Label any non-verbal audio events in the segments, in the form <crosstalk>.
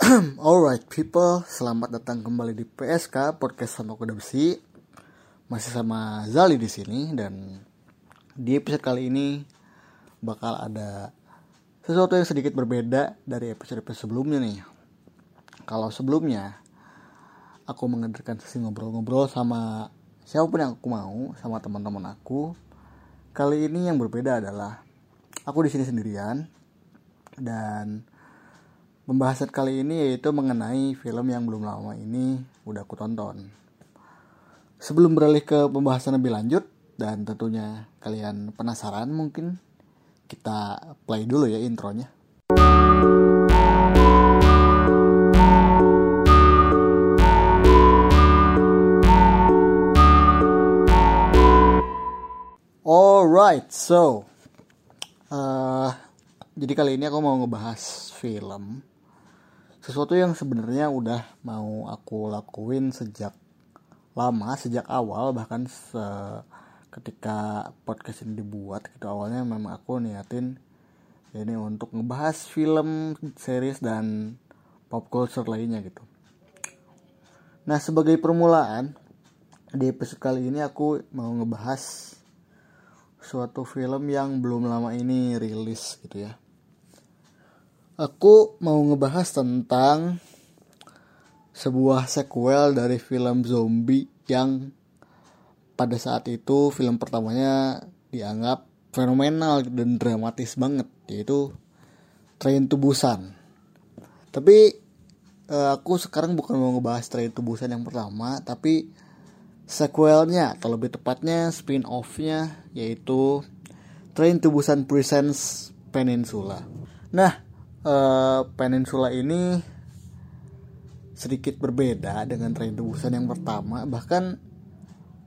<clears throat> Alright people, selamat datang kembali di PSK Podcast sama Kuda Besi. Masih sama Zali di sini dan di episode kali ini bakal ada sesuatu yang sedikit berbeda dari episode-episode sebelumnya nih. Kalau sebelumnya aku menghadirkan sesi ngobrol-ngobrol sama siapa pun yang aku mau, sama teman-teman aku. Kali ini yang berbeda adalah aku di sini sendirian dan Pembahasan kali ini yaitu mengenai film yang belum lama ini udah aku tonton. Sebelum beralih ke pembahasan lebih lanjut dan tentunya kalian penasaran mungkin kita play dulu ya intronya. Alright, so uh, jadi kali ini aku mau ngebahas film sesuatu yang sebenarnya udah mau aku lakuin sejak lama sejak awal bahkan se ketika podcast ini dibuat gitu. Awalnya memang aku niatin ini untuk ngebahas film series dan pop culture lainnya gitu. Nah sebagai permulaan di episode kali ini aku mau ngebahas suatu film yang belum lama ini rilis gitu ya aku mau ngebahas tentang sebuah sequel dari film zombie yang pada saat itu film pertamanya dianggap fenomenal dan dramatis banget yaitu Train to Busan. Tapi eh, aku sekarang bukan mau ngebahas Train to Busan yang pertama, tapi sequelnya atau lebih tepatnya spin offnya yaitu Train to Busan Presents Peninsula. Nah, uh, peninsula ini sedikit berbeda dengan to Busan yang pertama. Bahkan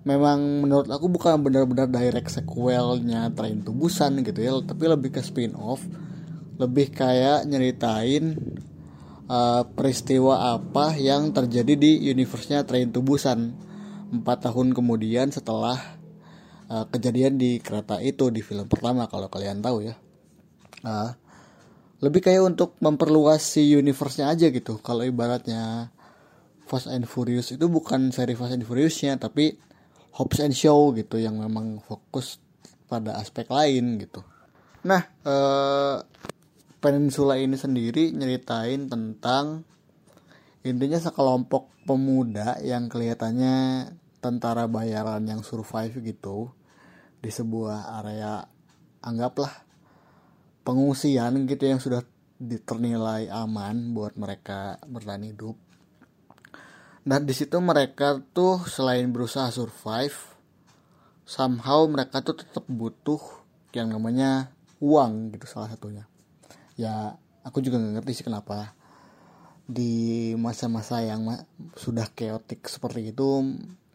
memang menurut aku bukan benar-benar direct sequelnya Train to Busan gitu ya tapi lebih ke spin off lebih kayak nyeritain uh, peristiwa apa yang terjadi di universe-nya Train to Busan empat tahun kemudian setelah uh, kejadian di kereta itu di film pertama kalau kalian tahu ya. Uh, lebih kayak untuk memperluas si universe-nya aja gitu. Kalau ibaratnya Fast and Furious itu bukan seri Fast and Furious-nya tapi Hobbs and Show gitu yang memang fokus pada aspek lain gitu. Nah eh, Peninsula ini sendiri nyeritain tentang intinya sekelompok pemuda yang kelihatannya tentara bayaran yang survive gitu di sebuah area anggaplah pengungsian gitu yang sudah diternilai aman buat mereka bertahan hidup. Nah di situ mereka tuh selain berusaha survive, somehow mereka tuh tetap butuh yang namanya uang gitu salah satunya. Ya aku juga nggak ngerti sih kenapa di masa-masa yang sudah keotik seperti itu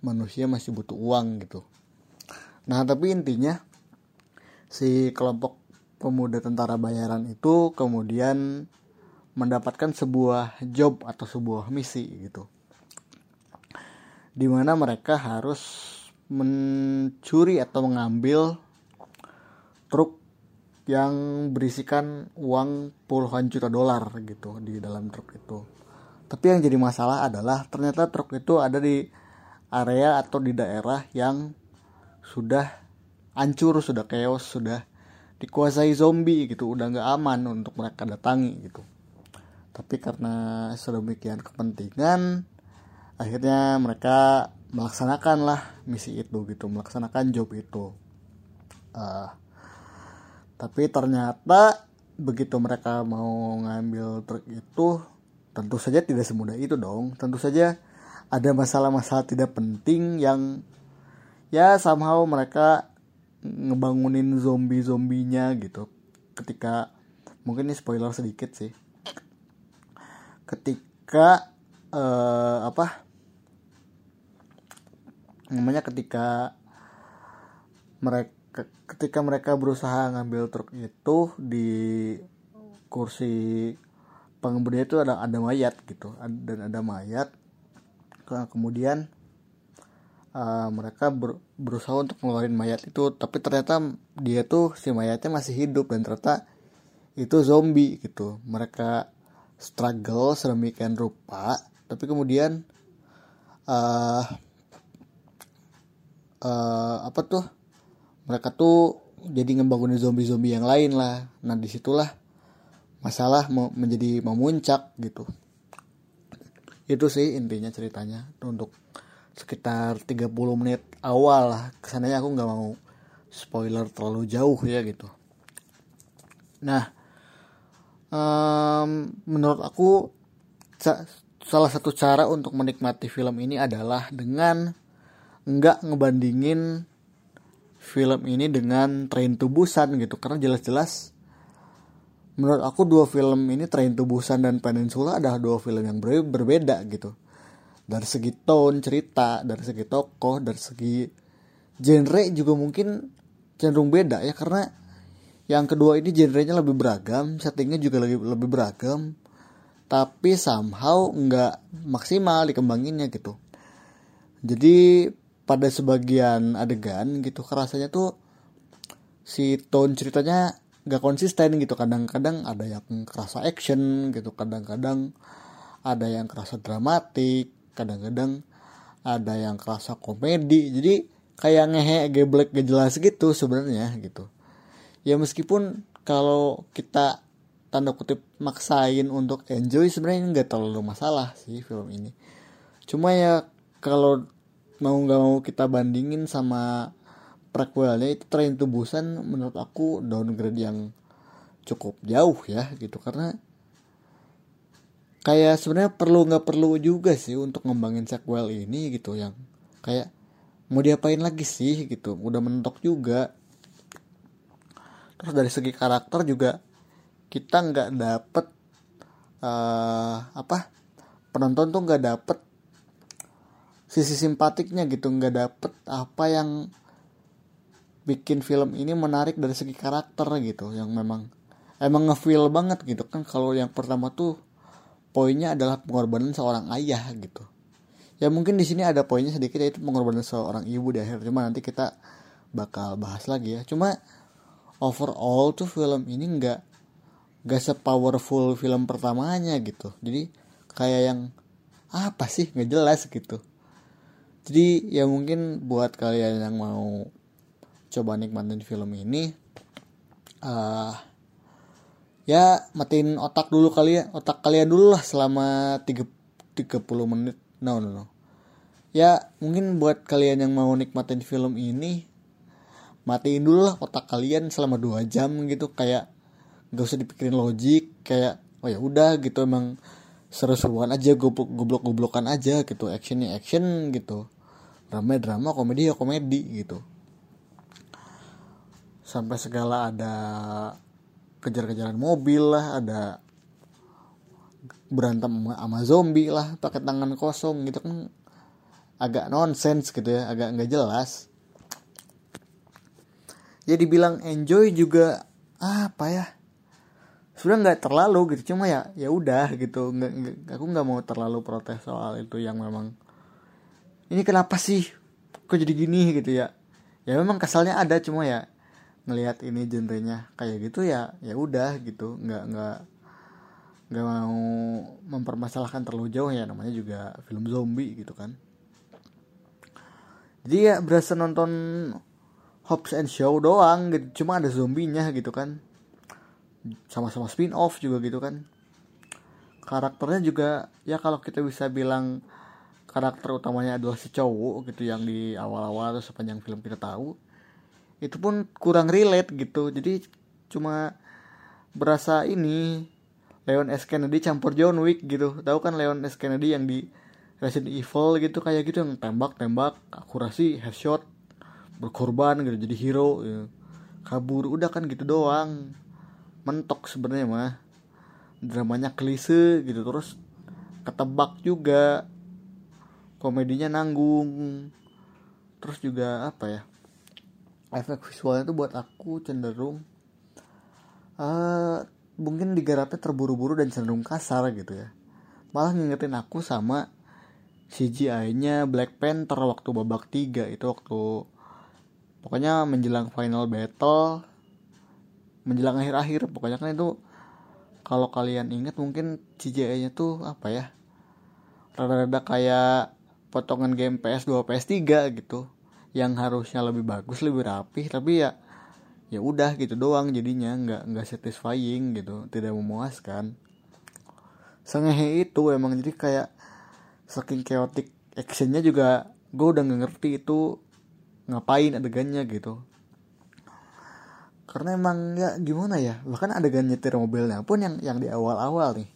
manusia masih butuh uang gitu. Nah tapi intinya si kelompok pemuda tentara bayaran itu kemudian mendapatkan sebuah job atau sebuah misi gitu. Di mana mereka harus mencuri atau mengambil truk yang berisikan uang puluhan juta dolar gitu di dalam truk itu. Tapi yang jadi masalah adalah ternyata truk itu ada di area atau di daerah yang sudah hancur sudah chaos sudah dikuasai zombie gitu udah nggak aman untuk mereka datangi gitu. Tapi karena sedemikian kepentingan akhirnya mereka melaksanakan lah misi itu gitu melaksanakan job itu. Uh, tapi ternyata begitu mereka mau ngambil truk itu tentu saja tidak semudah itu dong. Tentu saja ada masalah-masalah tidak penting yang ya somehow mereka ngebangunin zombie zombinya gitu. Ketika mungkin ini spoiler sedikit sih. Ketika uh, apa? Namanya ketika mereka ketika mereka berusaha ngambil truk itu di kursi pengemudi itu ada ada mayat gitu. Dan ada mayat. Kemudian uh, mereka ber, berusaha untuk ngeluarin mayat itu tapi ternyata dia tuh si mayatnya masih hidup dan ternyata itu zombie gitu. Mereka struggle sedemikian rupa tapi kemudian uh, uh, apa tuh mereka tuh jadi ngebangunin zombie-zombie yang lain lah. Nah di situlah masalah menjadi memuncak gitu. Itu sih intinya ceritanya untuk sekitar 30 menit awal lah. Kesannya aku nggak mau spoiler terlalu jauh ya gitu. Nah um, menurut aku salah satu cara untuk menikmati film ini adalah dengan nggak ngebandingin film ini dengan Train to Busan gitu. Karena jelas-jelas menurut aku dua film ini Train to Busan dan Peninsula adalah dua film yang ber berbeda gitu dari segi tone cerita dari segi tokoh dari segi genre juga mungkin cenderung beda ya karena yang kedua ini genrenya lebih beragam settingnya juga lebih lebih beragam tapi somehow nggak maksimal dikembanginnya gitu. Jadi pada sebagian adegan gitu kerasanya tuh si tone ceritanya nggak konsisten gitu. Kadang-kadang ada yang kerasa action gitu kadang-kadang ada yang kerasa dramatik kadang-kadang ada yang kerasa komedi. Jadi kayak ngehe geblek gak gitu sebenarnya gitu. Ya meskipun kalau kita tanda kutip maksain untuk enjoy sebenarnya nggak terlalu masalah sih film ini. Cuma ya kalau mau nggak mau kita bandingin sama prequelnya itu Train to Busan menurut aku downgrade yang cukup jauh ya gitu. Karena kayak sebenarnya perlu nggak perlu juga sih untuk ngembangin sequel ini gitu yang kayak mau diapain lagi sih gitu udah mentok juga. Terus dari segi karakter juga kita nggak dapet uh, apa penonton tuh nggak dapet sisi simpatiknya gitu nggak dapet apa yang bikin film ini menarik dari segi karakter gitu yang memang emang ngefeel banget gitu kan kalau yang pertama tuh poinnya adalah pengorbanan seorang ayah gitu. Ya mungkin di sini ada poinnya sedikit yaitu pengorbanan seorang ibu di akhir. Cuma nanti kita bakal bahas lagi ya. Cuma overall tuh film ini nggak nggak sepowerful film pertamanya gitu. Jadi kayak yang apa sih? Nggak jelas gitu. Jadi ya mungkin buat kalian yang mau coba nikmatin film ini uh, ya matiin otak dulu kali ya. Otak kalian dulu lah selama 3, 30 menit. No no no. Ya mungkin buat kalian yang mau nikmatin film ini matiin dulu lah otak kalian selama dua jam gitu. Kayak gak usah dipikirin logik. Kayak oh ya udah gitu emang seru-seruan aja goblok goblok goblokan aja gitu. Actionnya action gitu. Drama drama komedi ya komedi gitu. Sampai segala ada kejar-kejaran mobil lah ada berantem sama zombie lah pakai tangan kosong gitu kan agak nonsens gitu ya agak nggak jelas. Jadi ya bilang enjoy juga apa ya? Sudah nggak terlalu gitu cuma ya ya udah gitu. Nggak, nggak aku nggak mau terlalu protes soal itu yang memang ini kenapa sih? Kok jadi gini? gitu ya. Ya memang kesalnya ada cuma ya ngelihat ini genrenya kayak gitu ya ya udah gitu. Nggak nggak nggak mau mempermasalahkan terlalu jauh ya namanya juga film zombie gitu kan. Jadi ya berasa nonton Hobbs and Show doang gitu cuma ada zombinya gitu kan. Sama-sama spin off juga gitu kan. Karakternya juga ya kalau kita bisa bilang karakter utamanya adalah si cowok gitu yang di awal-awal atau sepanjang film kita tahu itu pun kurang relate gitu. Jadi cuma berasa ini Leon S. Kennedy campur John Wick gitu. Tahu kan Leon S. Kennedy yang di Resident Evil gitu kayak gitu yang tembak tembak akurasi headshot berkorban gitu jadi hero ya. kabur udah kan gitu doang. Mentok sebenarnya mah. Dramanya klise gitu terus ketebak juga. Komedinya nanggung. Terus juga apa ya efek visualnya tuh buat aku cenderung uh, mungkin digarapnya terburu-buru dan cenderung kasar gitu ya. Malah ngingetin aku sama CGI-nya Black Panther waktu babak 3 itu waktu pokoknya menjelang final battle menjelang akhir-akhir pokoknya kan itu kalau kalian ingat mungkin CGI nya tuh apa ya rada-rada kayak potongan game PS2 PS3 gitu yang harusnya lebih bagus lebih rapih tapi ya ya udah gitu doang jadinya nggak nggak satisfying gitu tidak memuaskan. Sengehe itu emang jadi kayak saking chaotic actionnya juga gue udah nggak ngerti itu ngapain adegannya gitu. Karena emang ya gimana ya bahkan adegan nyetir mobilnya pun yang yang di awal-awal nih.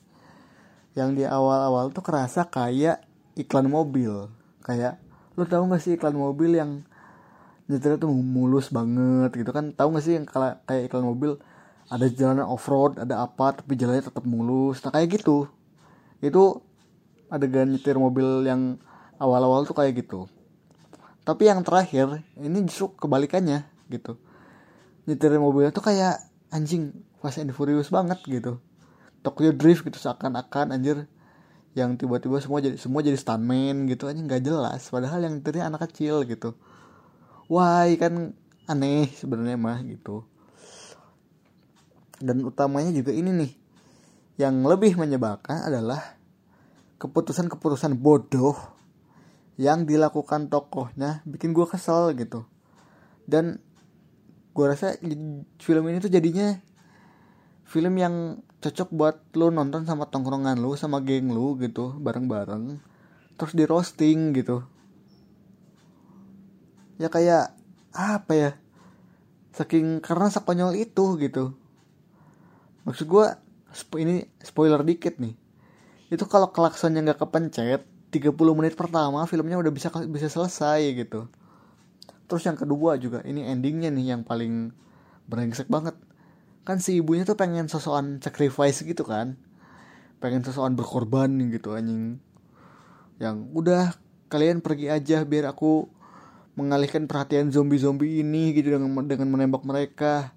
Yang di awal-awal tuh kerasa kayak iklan mobil kayak lu tahu gak sih iklan mobil yang nyetirnya tuh mulus banget gitu kan? Tahu gak sih yang kayak iklan mobil ada jalanan off road ada apa tapi jalannya tetap mulus. Nah kayak gitu. Itu adegan nyetir mobil yang awal-awal tuh kayak gitu. Tapi yang terakhir ini justru kebalikannya gitu. Nyetir mobilnya tuh kayak anjing Fast and Furious banget gitu. Tokyo Drift gitu seakan-akan anjir yang tiba-tiba semua jadi semua jadi stuntman gitu aja nggak jelas. Padahal yang nyetirnya anak kecil gitu. Wah kan aneh sebenarnya mah gitu. Dan utamanya juga ini nih yang lebih menyebalkan adalah keputusan-keputusan bodoh yang dilakukan tokohnya bikin gue kesel gitu. Dan gue rasa film ini tuh jadinya film yang cocok buat lo nonton sama tongkrongan lo sama geng lo gitu bareng-bareng. Terus di roasting gitu. Ya kayak apa ya? Saking karena sekonyol itu gitu. Maksud gue ini spoiler dikit nih. Itu kalau klaksonnya nggak kepencet 30 menit pertama filmnya udah bisa bisa selesai gitu. Terus yang kedua juga ini endingnya nih yang paling brengsek banget kan si ibunya tuh pengen sosokan sacrifice gitu kan. Pengen sosokan berkorban gitu anjing. Yang udah kalian pergi aja biar aku mengalihkan perhatian zombie-zombie ini gitu dengan dengan menembak mereka.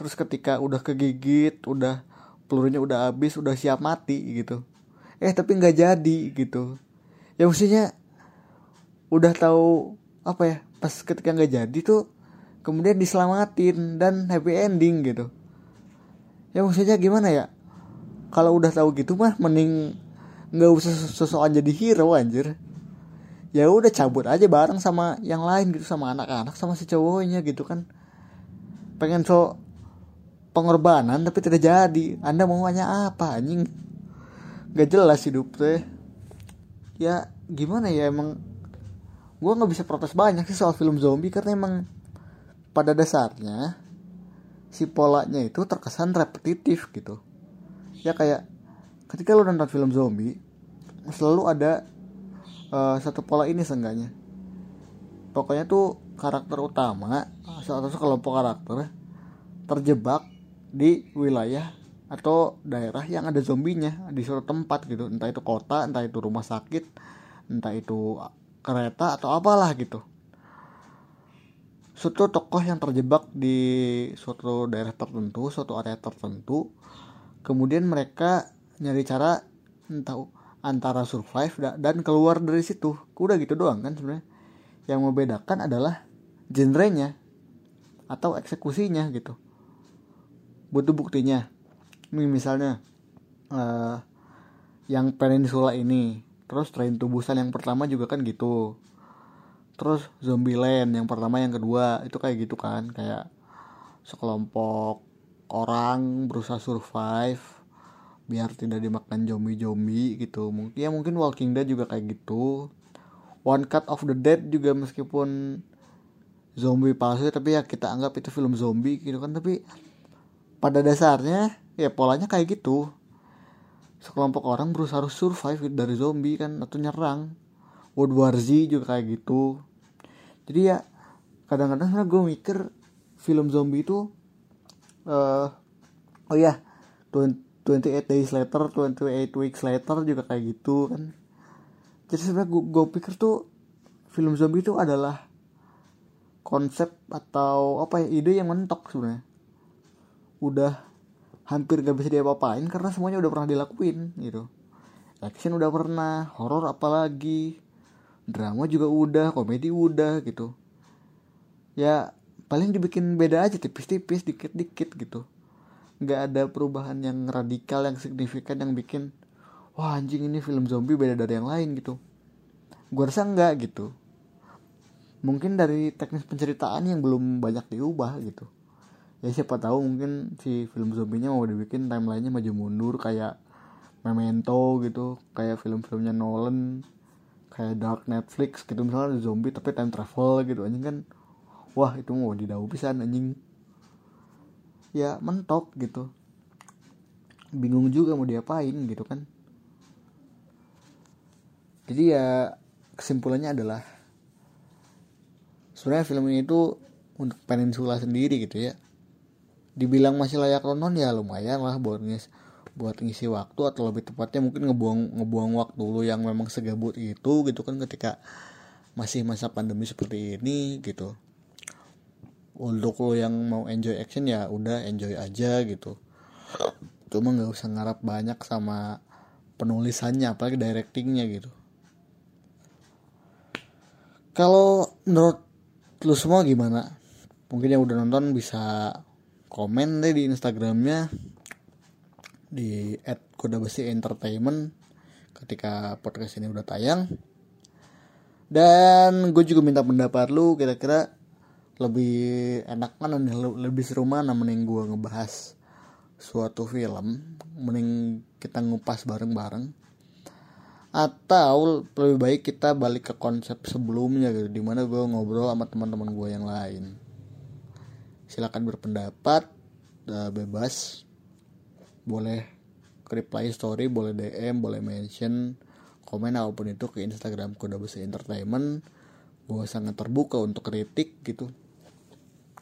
Terus ketika udah kegigit udah pelurunya udah habis udah siap mati gitu. Eh tapi nggak jadi gitu. Ya maksudnya udah tahu apa ya pas ketika nggak jadi tuh kemudian diselamatin dan happy ending gitu ya maksudnya gimana ya? Kalau udah tahu gitu mah mending nggak usah sesuatu jadi hero anjir. Ya udah cabut aja bareng sama yang lain gitu sama anak-anak sama si cowoknya gitu kan. Pengen so pengorbanan tapi tidak jadi. Anda maunya apa anjing? Gak jelas hidup teh. Ya gimana ya emang? Gue nggak bisa protes banyak sih soal film zombie karena emang pada dasarnya si polanya itu terkesan repetitif gitu. Ya kayak ketika lu nonton film zombie selalu ada uh, satu pola ini seenggaknya. Pokoknya tuh karakter utama atau kelompok karakter terjebak di wilayah atau daerah yang ada zombinya di suatu tempat gitu. Entah itu kota entah itu rumah sakit entah itu kereta atau apalah gitu suatu tokoh yang terjebak di suatu daerah tertentu, suatu area tertentu, kemudian mereka nyari cara entah antara survive dan keluar dari situ. Udah gitu doang kan sebenarnya. Yang membedakan adalah genrenya atau eksekusinya gitu. Butuh buktinya. Misalnya uh, yang peninsula ini, terus train tubusan yang pertama juga kan gitu terus Zombieland yang pertama yang kedua itu kayak gitu kan kayak sekelompok orang berusaha survive biar tidak dimakan zombie-zombie gitu. Mungkin ya mungkin Walking Dead juga kayak gitu. One Cut of the Dead juga meskipun zombie palsu tapi ya kita anggap itu film zombie gitu kan. Tapi pada dasarnya ya polanya kayak gitu. Sekelompok orang berusaha survive dari zombie kan atau nyerang. World War Z juga kayak gitu jadi ya kadang-kadang gue mikir film zombie itu uh, oh ya 28 days later 28 weeks later juga kayak gitu kan. Jadi sebenarnya gue, gue pikir tuh film zombie itu adalah konsep atau apa ya ide yang mentok sebenarnya. Udah hampir gak bisa diapa-apain karena semuanya udah pernah dilakuin gitu. Action udah pernah horor apalagi drama juga udah komedi udah gitu. Ya paling dibikin beda aja tipis-tipis dikit-dikit gitu. Nggak ada perubahan yang radikal yang signifikan yang bikin wah anjing ini film zombie beda dari yang lain gitu. Gue rasa enggak gitu. Mungkin dari teknis penceritaan yang belum banyak diubah gitu. Ya siapa tahu mungkin si film zombinya mau dibikin timelinenya maju mundur kayak Memento gitu. Kayak film-filmnya Nolan kayak Dark Netflix gitu misalnya zombie tapi time travel gitu anjing kan wah itu mau didau pisan anjing. Ya mentok gitu. Bingung juga mau diapain gitu kan. Jadi ya kesimpulannya adalah sebenarnya film ini tuh untuk peninsula sendiri gitu ya. Dibilang masih layak nonton ya lumayan lah ngisi buat ngisi waktu atau lebih tepatnya mungkin ngebuang ngebuang waktu lu yang memang segabut itu gitu kan ketika masih masa pandemi seperti ini gitu. Untuk lo yang mau enjoy action ya udah enjoy aja gitu. Cuma nggak usah ngarap banyak sama penulisannya apalagi directingnya gitu. Kalau menurut lu semua gimana? Mungkin yang udah nonton bisa komen deh di instagramnya di @kodabesi entertainment ketika podcast ini udah tayang. Dan gue juga minta pendapat lu kira-kira lebih enak mana nih lebih seru mana mending gue ngebahas suatu film mending kita ngupas bareng-bareng atau lebih baik kita balik ke konsep sebelumnya gitu di mana gue ngobrol sama teman-teman gue yang lain. Silakan berpendapat uh, bebas boleh reply story boleh DM boleh mention komen apa pun itu ke Instagram kode besar entertainment. Gue sangat terbuka untuk kritik gitu.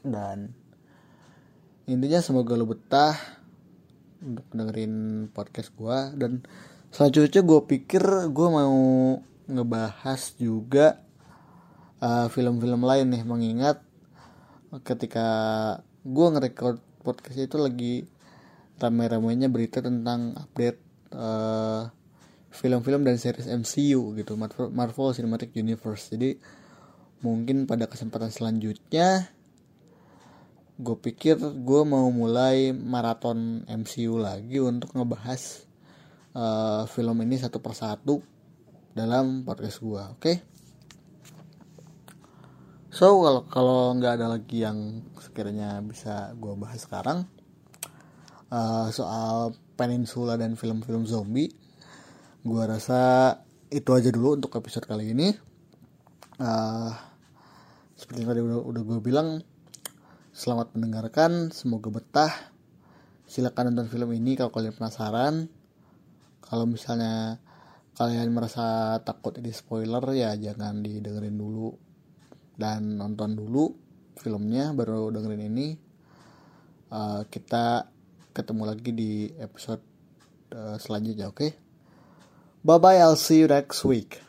Dan intinya semoga lo betah untuk dengerin podcast gue dan selanjutnya gue pikir gue mau ngebahas juga uh, film-film uh, lain nih. Mengingat ketika gue ngerekord podcast itu lagi rame-ramenya berita tentang update uh, film-film dan series MCU gitu Marvel Cinematic Universe jadi mungkin pada kesempatan selanjutnya gue pikir gue mau mulai maraton MCU lagi untuk ngebahas uh, film ini satu persatu dalam podcast gue oke okay? so kalau kalau nggak ada lagi yang sekiranya bisa gue bahas sekarang uh, soal peninsula dan film-film zombie gue rasa itu aja dulu untuk episode kali ini. Uh, seperti yang tadi udah, udah gue bilang selamat mendengarkan semoga betah. Silakan nonton film ini kalau kalian penasaran. Kalau misalnya kalian merasa takut ini spoiler ya jangan didengerin dulu. Dan nonton dulu filmnya baru dengerin ini. Uh, kita ketemu lagi di episode uh, selanjutnya oke okay? bye bye I'll see you next week